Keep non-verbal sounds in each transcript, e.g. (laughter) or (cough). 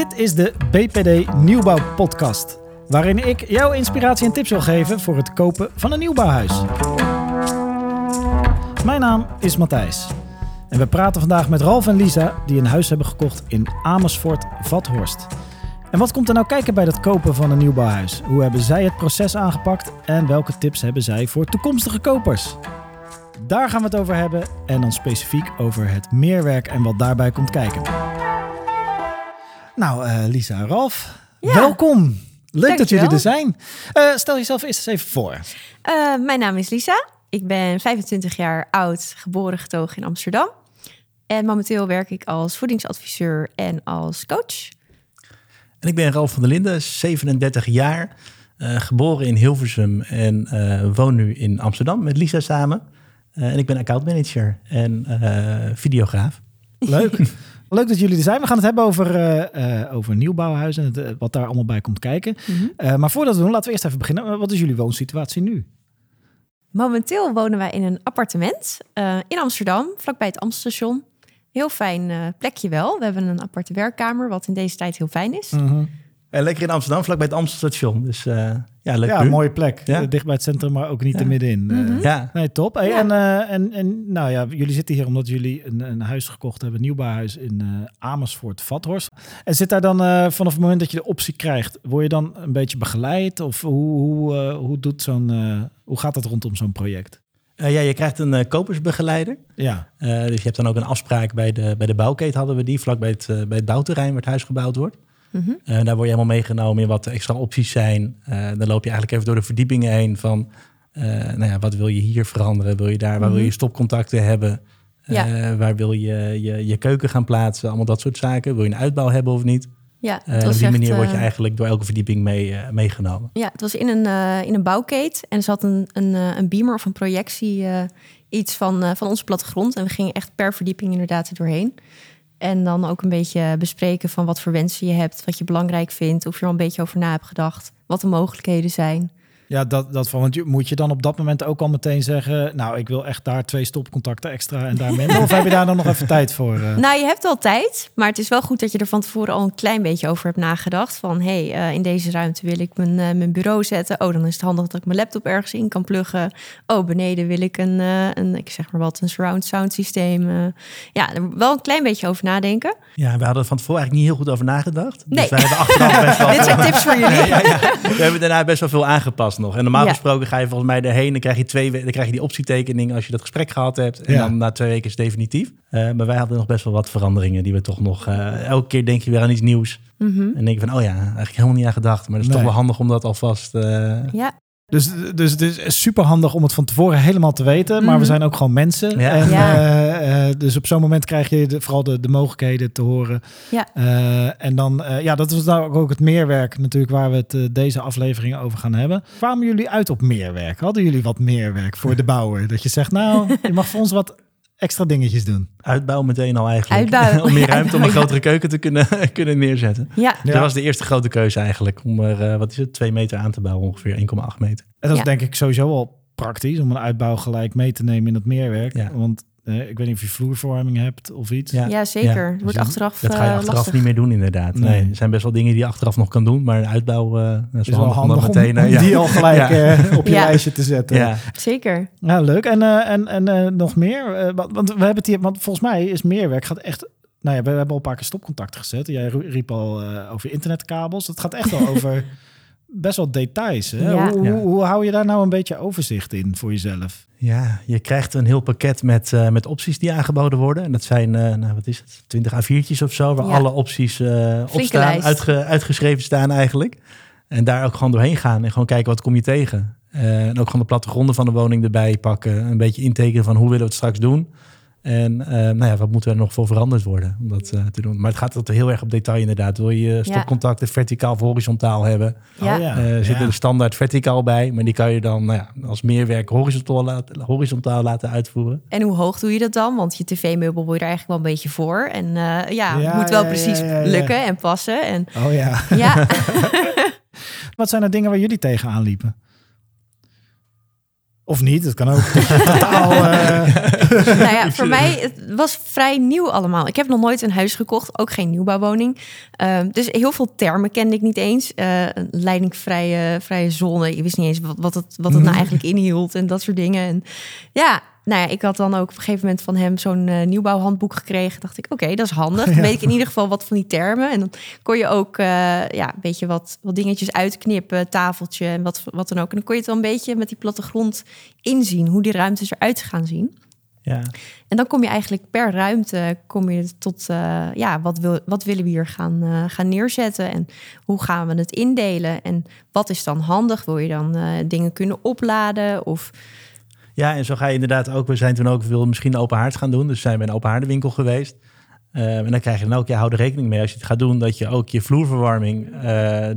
Dit is de BPD Nieuwbouw Podcast, waarin ik jou inspiratie en tips wil geven voor het kopen van een nieuwbouwhuis. Mijn naam is Matthijs en we praten vandaag met Ralf en Lisa die een huis hebben gekocht in Amersfoort, Vathorst. En wat komt er nou kijken bij het kopen van een nieuwbouwhuis? Hoe hebben zij het proces aangepakt en welke tips hebben zij voor toekomstige kopers? Daar gaan we het over hebben en dan specifiek over het meerwerk en wat daarbij komt kijken. Nou, eh, Lisa en Ralf, Ja. welkom. Leuk dat jullie er zijn. Eh, stel jezelf eerst eens even voor. Eh, mijn naam is Lisa. Ik ben 25 jaar oud, geboren getogen in Amsterdam. En momenteel werk ik als voedingsadviseur en als coach. En ik ben Ralf van der Linden, 37 jaar, eh, geboren in Hilversum en eh, woon nu in Amsterdam met Lisa samen. Eh, en ik ben accountmanager en eh, videograaf. Leuk. (laughs) Leuk dat jullie er zijn. We gaan het hebben over, eh, eh, over nieuwbouwhuizen en het, eh, wat daar allemaal bij komt kijken. Eh, maar voordat we doen, laten we eerst even beginnen. Wat is jullie woonsituatie nu? Momenteel wonen wij in een appartement in Amsterdam, vlakbij het Amstelstation. Heel fijn plekje wel. We hebben een aparte werkkamer, wat in deze tijd heel fijn is. En lekker in Amsterdam, vlakbij het Amstelstation. Dus eh, ja, leuk. Ja, mooie plek. Ja. Eh, dicht bij het centrum, maar ook niet Ja. er middenin. Eh, Mhm. Ja, Nee, top. Hey, Ja. en, eh, en, en nou ja, jullie zitten hier omdat jullie een, een huis gekocht hebben, een nieuwbouwhuis in eh, Amersfoort, Vathorst. En zit daar dan eh, vanaf het moment dat je de optie krijgt, word je dan een beetje begeleid? Of hoe, hoe, eh, hoe, doet zo'n, eh, hoe gaat dat rondom zo'n project? Eh, ja je krijgt een eh, kopersbegeleider. Ja, Eh, dus je hebt dan ook een afspraak bij de, bij de bouwketen hadden we die, vlakbij het, eh, bij het bouwterrein waar het huis gebouwd wordt. Mhm. Eh, daar word je helemaal meegenomen in wat de extra opties zijn. Eh, dan loop je eigenlijk even door de verdiepingen heen van, eh, nou ja, wat wil je hier veranderen? Wil je daar, waar wil je Mhm. stopcontacten hebben? Ja. Waar wil je, je je keuken gaan plaatsen? Allemaal dat soort zaken. Wil je een uitbouw hebben of niet? Ja, was op die echt, manier word je eigenlijk door elke verdieping mee, meegenomen. Ja, het was in een, eh, in een bouwkeet en er zat een, een, een beamer of een projectie, iets van, van onze plattegrond. En we gingen echt per verdieping inderdaad er doorheen. En dan ook een beetje bespreken van wat voor wensen je hebt, wat je belangrijk vindt, of je er al een beetje over na hebt gedacht, wat de mogelijkheden zijn. Ja dat, dat van, want je, moet je dan op dat moment ook al meteen zeggen, nou, ik wil echt daar twee stopcontacten extra en daar minder? of heb je daar dan nog even tijd voor? eh? Nou, je hebt wel tijd, maar het is wel goed dat je er van tevoren al een klein beetje over hebt nagedacht. Van hé, hey, eh, in deze ruimte wil ik mijn, eh, mijn bureau zetten. Oh, dan is het handig dat ik mijn laptop ergens in kan pluggen. Oh, beneden wil ik een, eh, een ik zeg maar wat, een surround sound systeem. ja, er wel een klein beetje over nadenken. Ja, we hadden er van tevoren eigenlijk niet heel goed over nagedacht. Nee. Dus wij hebben achteraf best wel... (laughs) Dit zijn tips voor jullie. Ja, ja, ja. We hebben daarna best wel veel aangepast nog. En normaal Ja. gesproken ga je volgens mij erheen. Dan krijg je, twee, we- dan krijg je die optietekening als je dat gesprek gehad hebt. En Ja. dan na twee weken is het definitief. Eh, maar wij hadden nog best wel wat veranderingen die we toch nog... eh, elke keer denk je weer aan iets nieuws. Mhm. En denk je van, oh ja, eigenlijk helemaal niet aan gedacht. Maar het is Nee. toch wel handig om dat alvast... eh, Ja, Dus, dus het is super handig om het van tevoren helemaal te weten. Maar we Mhm. zijn ook gewoon mensen. Ja. En, Ja. eh, eh, dus op zo'n moment krijg je de, vooral de, de mogelijkheden te horen. Ja. Eh, en dan, eh, ja, dat is nou ook het meerwerk natuurlijk waar we het deze aflevering over gaan hebben. Kwamen jullie uit op meerwerk? Hadden jullie wat meerwerk voor de bouwer? Dat je zegt, nou, (laughs) je mag voor ons wat extra dingetjes doen. uitbouwen meteen al eigenlijk. Uitbouwen. (laughs) om meer ruimte om een grotere keuken te kunnen, (laughs) kunnen neerzetten. ja. Ja. Dat was de eerste grote keuze eigenlijk. Om er, eh, wat is het, twee meter aan te bouwen ongeveer, 1,8 meter. En dat is Ja. denk ik sowieso al praktisch om een uitbouw gelijk mee te nemen in het meerwerk. Ja. Want eh, ik weet niet of je vloerverwarming hebt of iets. Ja. ja zeker. Ja. Wordt Dus achteraf Dat ga je eh, achteraf lastig. niet meer doen, inderdaad. Nee. Nee. er zijn best wel dingen die je achteraf nog kan doen, maar een uitbouw eh, dat is, wel handig, om dat meteen. om, ja. die al gelijk (laughs) Ja. eh, op je Ja. lijstje te zetten. Ja. Zeker. Ja, leuk. En, eh, en, en nog meer? Eh, want, we hebben het hier, want volgens mij is meerwerk gaat echt. Nou ja, we hebben al een paar keer stopcontacten gezet. Jij riep al eh, over internetkabels. Het gaat echt wel over (laughs) best wel details. Hè? Ja. Hoe, hoe, hoe hou je daar nou een beetje overzicht in voor jezelf? ja, je krijgt een heel pakket met, eh, met opties die aangeboden worden. En dat zijn, eh, nou wat is het, 20 A4'tjes of zo, waar Ja. alle opties eh op staan, uitge- uitgeschreven staan eigenlijk. En daar ook gewoon doorheen gaan en gewoon kijken wat kom je tegen. Eh, en ook gewoon de plattegronden van de woning erbij pakken. Een beetje intekenen van hoe willen we het straks doen. En eh, nou ja, wat moet er nog voor veranderd worden om dat eh, te doen. Maar het gaat altijd heel erg op detail inderdaad. Wil je stopcontacten verticaal of horizontaal hebben? Ja. Oh, ja. Eh zit er de standaard verticaal bij, maar die kan je dan nou ja, als meerwerk horizontaal laten, horizontaal laten uitvoeren. En hoe hoog doe je dat dan? Want je tv-meubel wil je er eigenlijk wel een beetje voor. En eh, ja, Ja, het moet wel ja, precies ja, ja, ja. lukken en passen. En Oh ja. ja, (laughs) (laughs) Wat zijn er dingen waar jullie tegenaan liepen? Of niet, het kan ook (laughs) totaal... eh, (laughs) nou ja, voor mij het was vrij nieuw allemaal. Ik heb nog nooit een huis gekocht, ook geen nieuwbouwwoning. Ehm, dus heel veel termen kende ik niet eens. Een leidingvrije vrije zone. Ik wist niet eens wat, wat het, wat het nou eigenlijk inhield en dat soort dingen. En ja, nou ja, ik had dan ook op een gegeven moment van hem zo'n eh, nieuwbouwhandboek gekregen. Dacht ik, oké, dat is handig. (laughs) Dan weet ik in ieder geval wat van die termen. En dan kon je ook uh, ja, een beetje wat, wat dingetjes uitknippen, tafeltje en wat, wat dan ook. En dan kon je het wel een beetje met die plattegrond inzien, hoe die ruimtes eruit gaan zien. Ja. En dan kom je eigenlijk per ruimte kom je tot uh, ja, wat, wil, wat willen we hier gaan, uh, gaan neerzetten en hoe gaan we het indelen en wat is dan handig? Wil je dan uh, dingen kunnen opladen of ja, en zo ga je inderdaad ook. We zijn toen ook wil misschien open haard gaan doen, dus zijn we in een open haardenwinkel geweest. en dan krijg je dan ook, ja, hou er rekening mee als je het gaat doen, dat je ook je vloerverwarming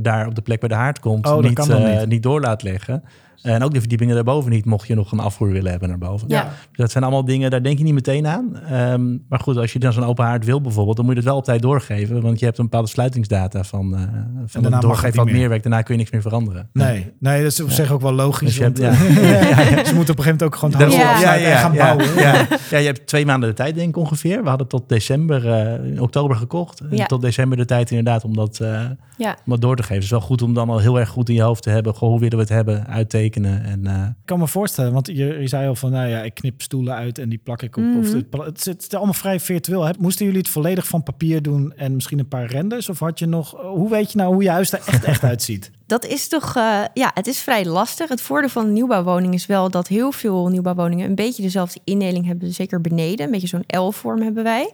daar op de plek bij de haard komt, oh, niet, niet. niet door laat leggen. En ook de verdiepingen daarboven niet, mocht je nog een afvoer willen hebben naar boven. Ja. Dus dat zijn allemaal dingen, daar denk je niet meteen aan. Um, maar goed, als je dan zo'n open haard wil bijvoorbeeld, dan moet je het wel op tijd doorgeven. Want je hebt een bepaalde sluitingsdata van, uh, van het doorgeven van het meerwerk. Daarna kun je niks meer veranderen. Nee, nee dat is op zich ook wel logisch. Dus je hebt, want, (laughs) ja. ja, ja, Ze moeten op een gegeven moment ook gewoon het Ja. huis afsluiten en gaan bouwen. Ja, ja, je hebt twee maanden de tijd denk ik ongeveer. We hadden tot december, uh, in oktober gekocht. En Ja. tot december de tijd inderdaad om dat, uh, ja. om dat door te geven. Het is wel goed om dan al heel erg goed in je hoofd te hebben. Goh, hoe willen we het hebben? Uittekenen en... uh, Ik kan me voorstellen, want je, je zei al van, nou ja, ik knip stoelen uit en die plak ik op. Mhm. of het, het, zit- het is allemaal vrij virtueel. Hè? Moesten jullie het volledig van papier doen en misschien een paar renders? Of had je nog, hoe weet je nou hoe je huis er echt, echt (laughs) uitziet? Dat is toch, eh, ja, het is vrij lastig. Het voordeel van een nieuwbouwwoning is wel dat heel veel nieuwbouwwoningen een beetje dezelfde indeling hebben, zeker beneden. Een beetje zo'n L-vorm hebben wij.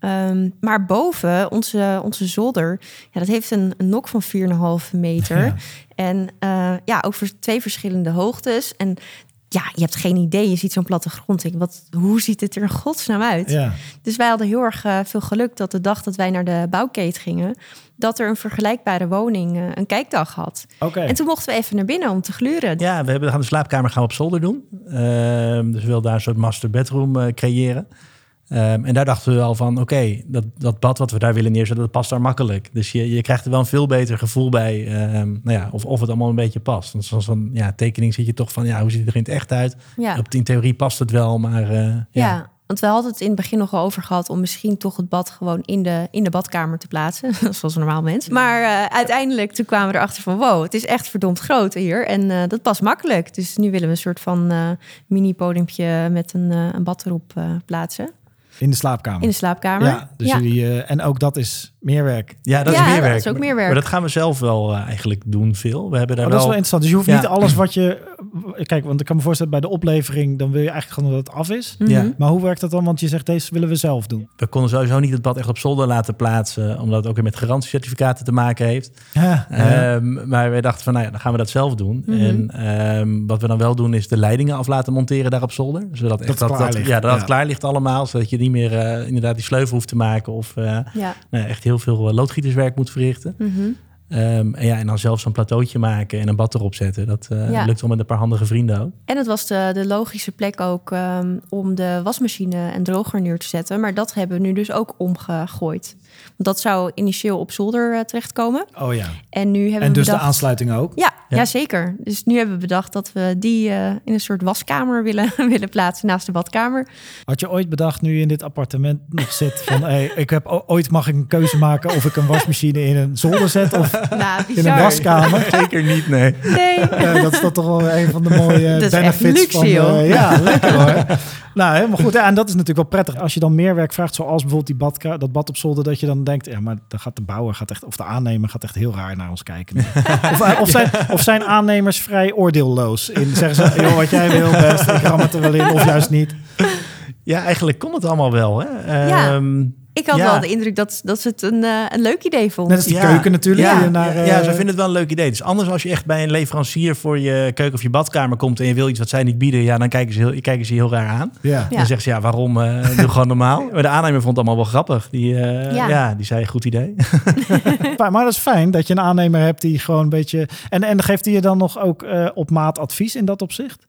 Ehm, maar boven, onze, onze zolder, ja, dat heeft een, een nok van 4,5 meter. (laughs) Ja. En eh, ja, ook voor twee verschillende hoogtes. En ja, je hebt geen idee. Je ziet zo'n plattegrond. Ik, wat, hoe ziet het er in godsnaam uit? Ja. Dus wij hadden heel erg eh, veel geluk dat de dag dat wij naar de bouwkeet gingen, dat er een vergelijkbare woning eh, een kijkdag had. Oké. En toen mochten we even naar binnen om te gluren. Ja, we hebben, gaan de slaapkamer gaan we op zolder doen. Ehm, dus we wilden daar een soort master bedroom creëren. Ehm, en daar dachten we al van, oké, dat, dat bad wat we daar willen neerzetten, dat past daar makkelijk. Dus je, je krijgt er wel een veel beter gevoel bij, ehm, nou ja, of, of het allemaal een beetje past. Want zoals een ja, tekening zit je toch van, ja, hoe ziet het er in het echt uit? Ja. Op, in theorie past het wel, maar eh, ja. Ja. want we hadden het in het begin nog over gehad om misschien toch het bad gewoon in de, in de badkamer te plaatsen. (laughs) Zoals een normaal mens. Maar eh, uiteindelijk toen kwamen we erachter van wow, het is echt verdomd groot hier. En eh, dat past makkelijk. Dus nu willen we een soort van mini podiumpje met een, een bad erop plaatsen. In de slaapkamer. In de slaapkamer. Ja, dus jullie, eh, en ook dat is meer werk. Ja, dat Ja, is meer werk. dat is ook meer werk. Maar dat gaan we zelf wel eh, eigenlijk doen veel. We hebben daar Oh, dat is wel... wel interessant. Dus je hoeft Ja. niet alles wat je... Kijk, want ik kan me voorstellen bij de oplevering... dan wil je eigenlijk gewoon dat het af is. Mhm. Ja. Maar hoe werkt dat dan? Want je zegt, deze willen we zelf doen. We konden sowieso niet het bad echt op zolder laten plaatsen, omdat het ook weer met garantiecertificaten te maken heeft. Ja, Ehm, maar wij dachten van, nou ja, dan gaan we dat zelf doen. Mhm. En ehm, wat we dan wel doen, is de leidingen af laten monteren daar op zolder. Zodat echt het dat, klaar dat, ligt, ja, dat ja. het klaar ligt allemaal, zodat je niet meer eh, inderdaad die sleuven hoeft te maken of eh, Ja. nou, echt heel veel eh, loodgieterswerk moet verrichten. Mhm. Ehm, en, ja, en dan zelf zo'n plateautje maken en een bad erop zetten. Dat eh, Ja. lukt wel met een paar handige vrienden ook. En het was de, de logische plek ook ehm, om de wasmachine en droger neer te zetten. Maar dat hebben we nu dus ook omgegooid. Want dat zou initieel op zolder eh, terechtkomen. Oh ja. En nu hebben En we dus de aansluiting ook? Ja, Ja. ja. zeker. Dus nu hebben we bedacht dat we die eh, in een soort waskamer willen, (laughs) willen plaatsen naast de badkamer. Had je ooit bedacht, nu je in dit appartement nog zit... van (laughs) hey, ik heb, ooit mag ik een keuze maken... of ik een wasmachine in een zolder zet... of (laughs) Nou, in een waskamer? (laughs) Zeker niet, nee. Nee. (laughs) Dat is toch toch wel een van de mooie Dat is echt benefits luxe, van... eh, ja, lekker hoor. nou, helemaal goed. Ja, en dat is natuurlijk wel prettig. Als je dan meer werk vraagt, zoals bijvoorbeeld die badka dat bad op zolder... dat je dan denkt, ja, maar dan gaat de bouwer gaat echt, of de aannemer gaat echt heel raar naar ons kijken. of, eh, of, zijn, of zijn aannemers vrij oordeelloos? In, zeggen ze, joh, wat jij wil best, ik ram het er wel in, of juist niet. Ja, eigenlijk kon het allemaal wel. Hè? Ja. Ehm, Ik had Ja. wel de indruk dat, dat ze het een, eh, een leuk idee vonden. Net als die Ja. keuken natuurlijk. Ja, je naar, ja, eh, ja, ze vinden het wel een leuk idee. Het is anders als je echt bij een leverancier voor je keuken of je badkamer komt en je wil iets wat zij niet bieden. Ja, dan kijken ze heel, kijken ze heel raar aan. ja. Ja. Dan zeggen ze, ja, waarom? eh (laughs) doe gewoon normaal. Maar de aannemer vond het allemaal wel grappig. Die, eh, ja. Ja. die zei, goed idee. (laughs) Maar maar dat is fijn dat je een aannemer hebt die gewoon een beetje... En, en geeft hij je dan nog ook eh, op maat advies in dat opzicht?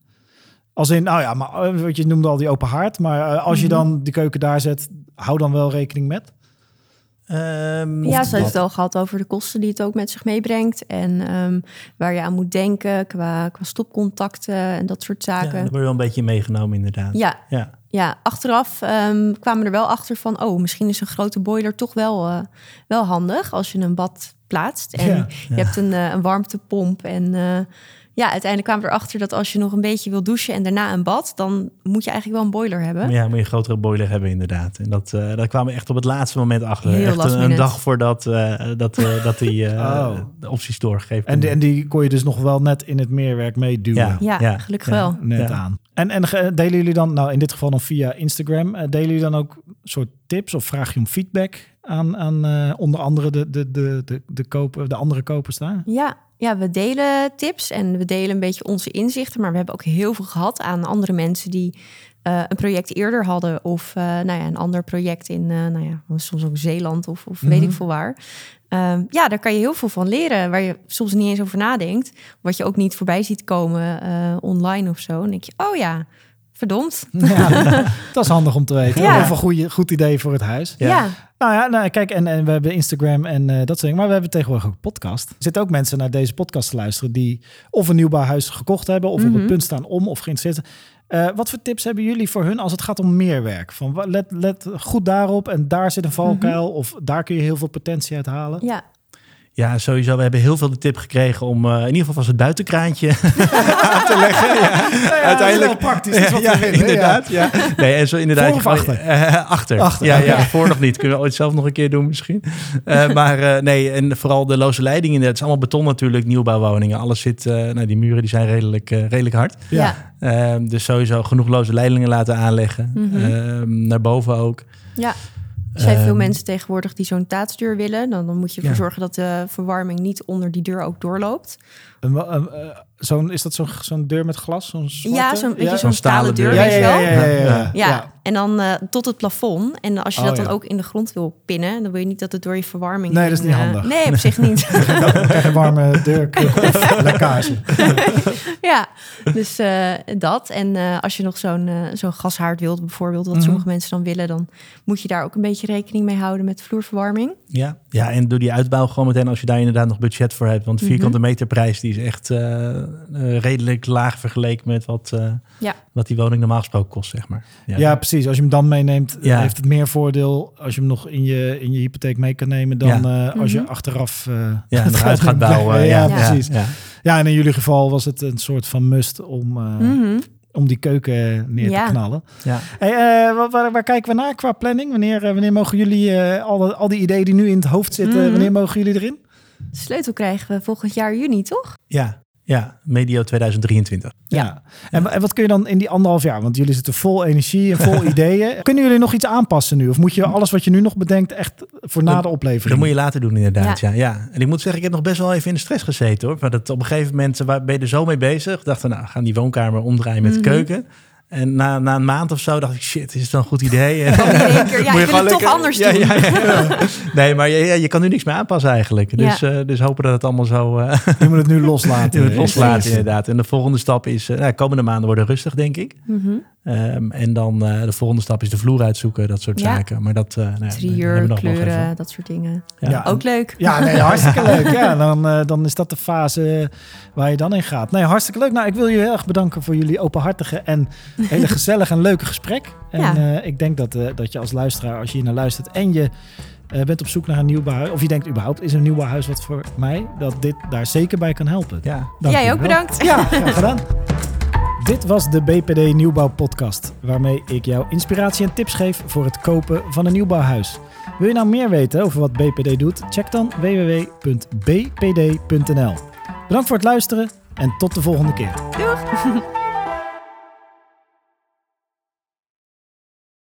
Als in, nou ja, maar eh, wat je noemde al die open haard. Maar eh, als je Mhm. dan die keuken daar zet, hou dan wel rekening met. Ehm, Ja, ze heeft het al gehad over de kosten die het ook met zich meebrengt. En ehm, waar je aan moet denken qua, qua stopcontacten en dat soort Ja, zaken. daar word je wel een beetje meegenomen inderdaad. Ja, Ja. ja, achteraf ehm, kwamen we er wel achter van... oh, misschien is een grote boiler toch wel, eh, wel handig als je een bad plaatst. En Ja, je hebt een, eh, een warmtepomp. En eh, ja, uiteindelijk kwamen we erachter dat als je nog een beetje wil douchen... en daarna een bad, dan moet je eigenlijk wel een boiler hebben. Ja, moet je een grotere boiler hebben inderdaad. En dat, eh daar kwamen we echt op het laatste moment achter. Heel echt een, dag voordat uh, dat, uh, dat die uh, (laughs) Oh. de opties doorgegeven En, die- en die kon je dus nog wel net in het meerwerk meeduwen. Ja. Ja, Ja, gelukkig ja. wel. Net Ja. aan. En, en delen jullie dan, nou in dit geval dan via Instagram, eh, delen jullie dan ook soort tips of vraag je om feedback aan, aan eh, onder andere de, de, de, de, de, koper, de andere kopers daar? Ja, ja, we delen tips en we delen een beetje onze inzichten. Maar we hebben ook heel veel gehad aan andere mensen die eh, een project eerder hadden. Of eh, nou ja, een ander project in, eh, nou ja, soms ook Zeeland of, of weet Mhm. ik veel waar. Ehm, ja, daar kan je heel veel van leren. Waar je soms niet eens over nadenkt. Wat je ook niet voorbij ziet komen eh, online of zo. Dan denk je, oh ja, verdomd. Ja, (laughs) dat is handig om te weten. Ja. Of een goede, goed idee voor het huis. Ja. Nou ja, nou, kijk, en, en we hebben Instagram en eh, dat soort dingen. Maar we hebben tegenwoordig ook een podcast. Er zitten ook mensen naar deze podcast te luisteren... die of een nieuwbouwhuis gekocht hebben... of op Mhm. het punt staan om of geïnteresseerd zijn. Eh, wat voor tips hebben jullie voor hun als het gaat om meerwerk? Van, wa- let, let goed daarop en daar zit een valkuil... of daar kun je heel veel potentie uit halen. ja. Ja, sowieso. We hebben heel veel de tip gekregen om eh, in ieder geval vast het buitenkraantje (laughs) aan te leggen. Ja. Uiteindelijk. praktisch. Dat is wat ja, we willen, inderdaad. Ja. Nee, en zo inderdaad. Voor of je- achter? eh, achter. Achter, Ja, ja, voor nog niet. Kunnen we ooit zelf nog een keer doen misschien. Eh, (laughs) maar eh, nee, en vooral de loze leidingen. Het is allemaal beton natuurlijk, nieuwbouwwoningen. Alles zit, eh, nou die muren die zijn redelijk, eh, redelijk hard. Ja. Ehm, dus sowieso genoeg loze leidingen laten aanleggen. Ehm, naar boven ook. ja. Er zijn veel Ehm, mensen tegenwoordig die zo'n taatsdeur willen. Dan, dan moet je ervoor Ja. zorgen dat de verwarming niet onder die deur ook doorloopt. Een, een, eh, zo'n, is dat zo'n, zo'n deur met glas? Zo'n zwarte? Ja, zo'n beetje ja. zo'n stalen deur, Ja, ja, ja, wel? ja, ja, ja, ja. Ja, en dan eh, tot het plafond. En als je Oh, dat dan ja. ook in de grond wil pinnen, dan wil je niet dat het door je verwarming. Nee, dat is niet eh, handig. nee, op zich (laughs) niet. Dan krijg je een warme deur (laughs) lekkage. ja, dus eh, dat. En eh, als je nog zo'n zo'n gashaard wilt, bijvoorbeeld, wat Mhm. sommige mensen dan willen, dan moet je daar ook een beetje rekening mee houden met vloerverwarming. Ja. ja, en door die uitbouw gewoon meteen als je daar inderdaad nog budget voor hebt. Want de vierkante Mhm. meterprijs die is echt eh, eh, redelijk laag vergeleken met wat, eh, Ja. wat die woning normaal gesproken kost, zeg maar. Ja. precies. Als je hem dan meeneemt, Ja. heeft het meer voordeel als je hem nog in je, in je hypotheek mee kan nemen dan eh, als je Mhm. achteraf eh, Ja, nog (laughs) uit gaat bouwen. Ja, ja, precies. Ja, Ja, en in jullie geval was het een soort van must om, eh, Mhm. om die keuken neer Ja. te knallen. ja. Hey, eh, waar, waar, waar kijken we naar qua planning? Wanneer, wanneer mogen jullie eh, al, al die ideeën die nu in het hoofd zitten, Mhm. wanneer mogen jullie erin? De sleutel krijgen we volgend jaar juni, toch? Ja, ja, medio 2023. Ja. En, en wat kun je dan in die anderhalf jaar? Want jullie zitten vol energie en vol (laughs) ideeën. Kunnen jullie nog iets aanpassen nu? Of moet je alles wat je nu nog bedenkt echt voor na de oplevering? Dat moet je later doen inderdaad, ja. ja. En ik moet zeggen, ik heb nog best wel even in de stress gezeten hoor. Maar dat op een gegeven moment waar ben je er zo mee bezig. Dachten, nou, we gaan die woonkamer omdraaien met de Mhm. keuken. En na, na een maand of zo dacht ik, shit, is het wel een goed idee? En (laughs) Dan in één keer, ja, Moet je ik wil het toch anders ja, doen. Ja, ja, ja. Nee, maar je, ja, je kan nu niks meer aanpassen eigenlijk. Dus, Ja. eh, dus hopen dat het allemaal zo eh Je moet het nu loslaten. (laughs) je moet loslaten Precies. inderdaad. En de volgende stap is, eh, nou, komende maanden worden rustig denk ik. Mhm. Ehm, en dan eh, de volgende stap is de vloer uitzoeken, dat soort Ja. zaken. Maar dat, eh nou, ja, daar hebben we kleuren, dat soort dingen. Ja. Ja. Ook leuk. Ja, nee, hartstikke (laughs) leuk. Ja, dan, eh, dan is dat de fase waar je dan in gaat. Nee, hartstikke leuk. Nou, ik wil jullie heel erg bedanken voor jullie openhartige en hele (laughs) gezellige en leuke gesprek. En Ja. eh, ik denk dat, eh, dat je als luisteraar, als je hier naar luistert en je eh, bent op zoek naar een nieuwbouwhuis, of je denkt überhaupt, is een nieuwbouwhuis wat voor mij, dat dit daar zeker bij kan helpen. Ja. Dank Jij ook wel. bedankt. Ja, graag gedaan. (laughs) Dit was de BPD Nieuwbouw Podcast, waarmee ik jou inspiratie en tips geef voor het kopen van een nieuwbouwhuis. Wil je nou meer weten over wat BPD doet? Check dan www.bpd.nl. Bedankt voor het luisteren en tot de volgende keer. Doeg! (laughs)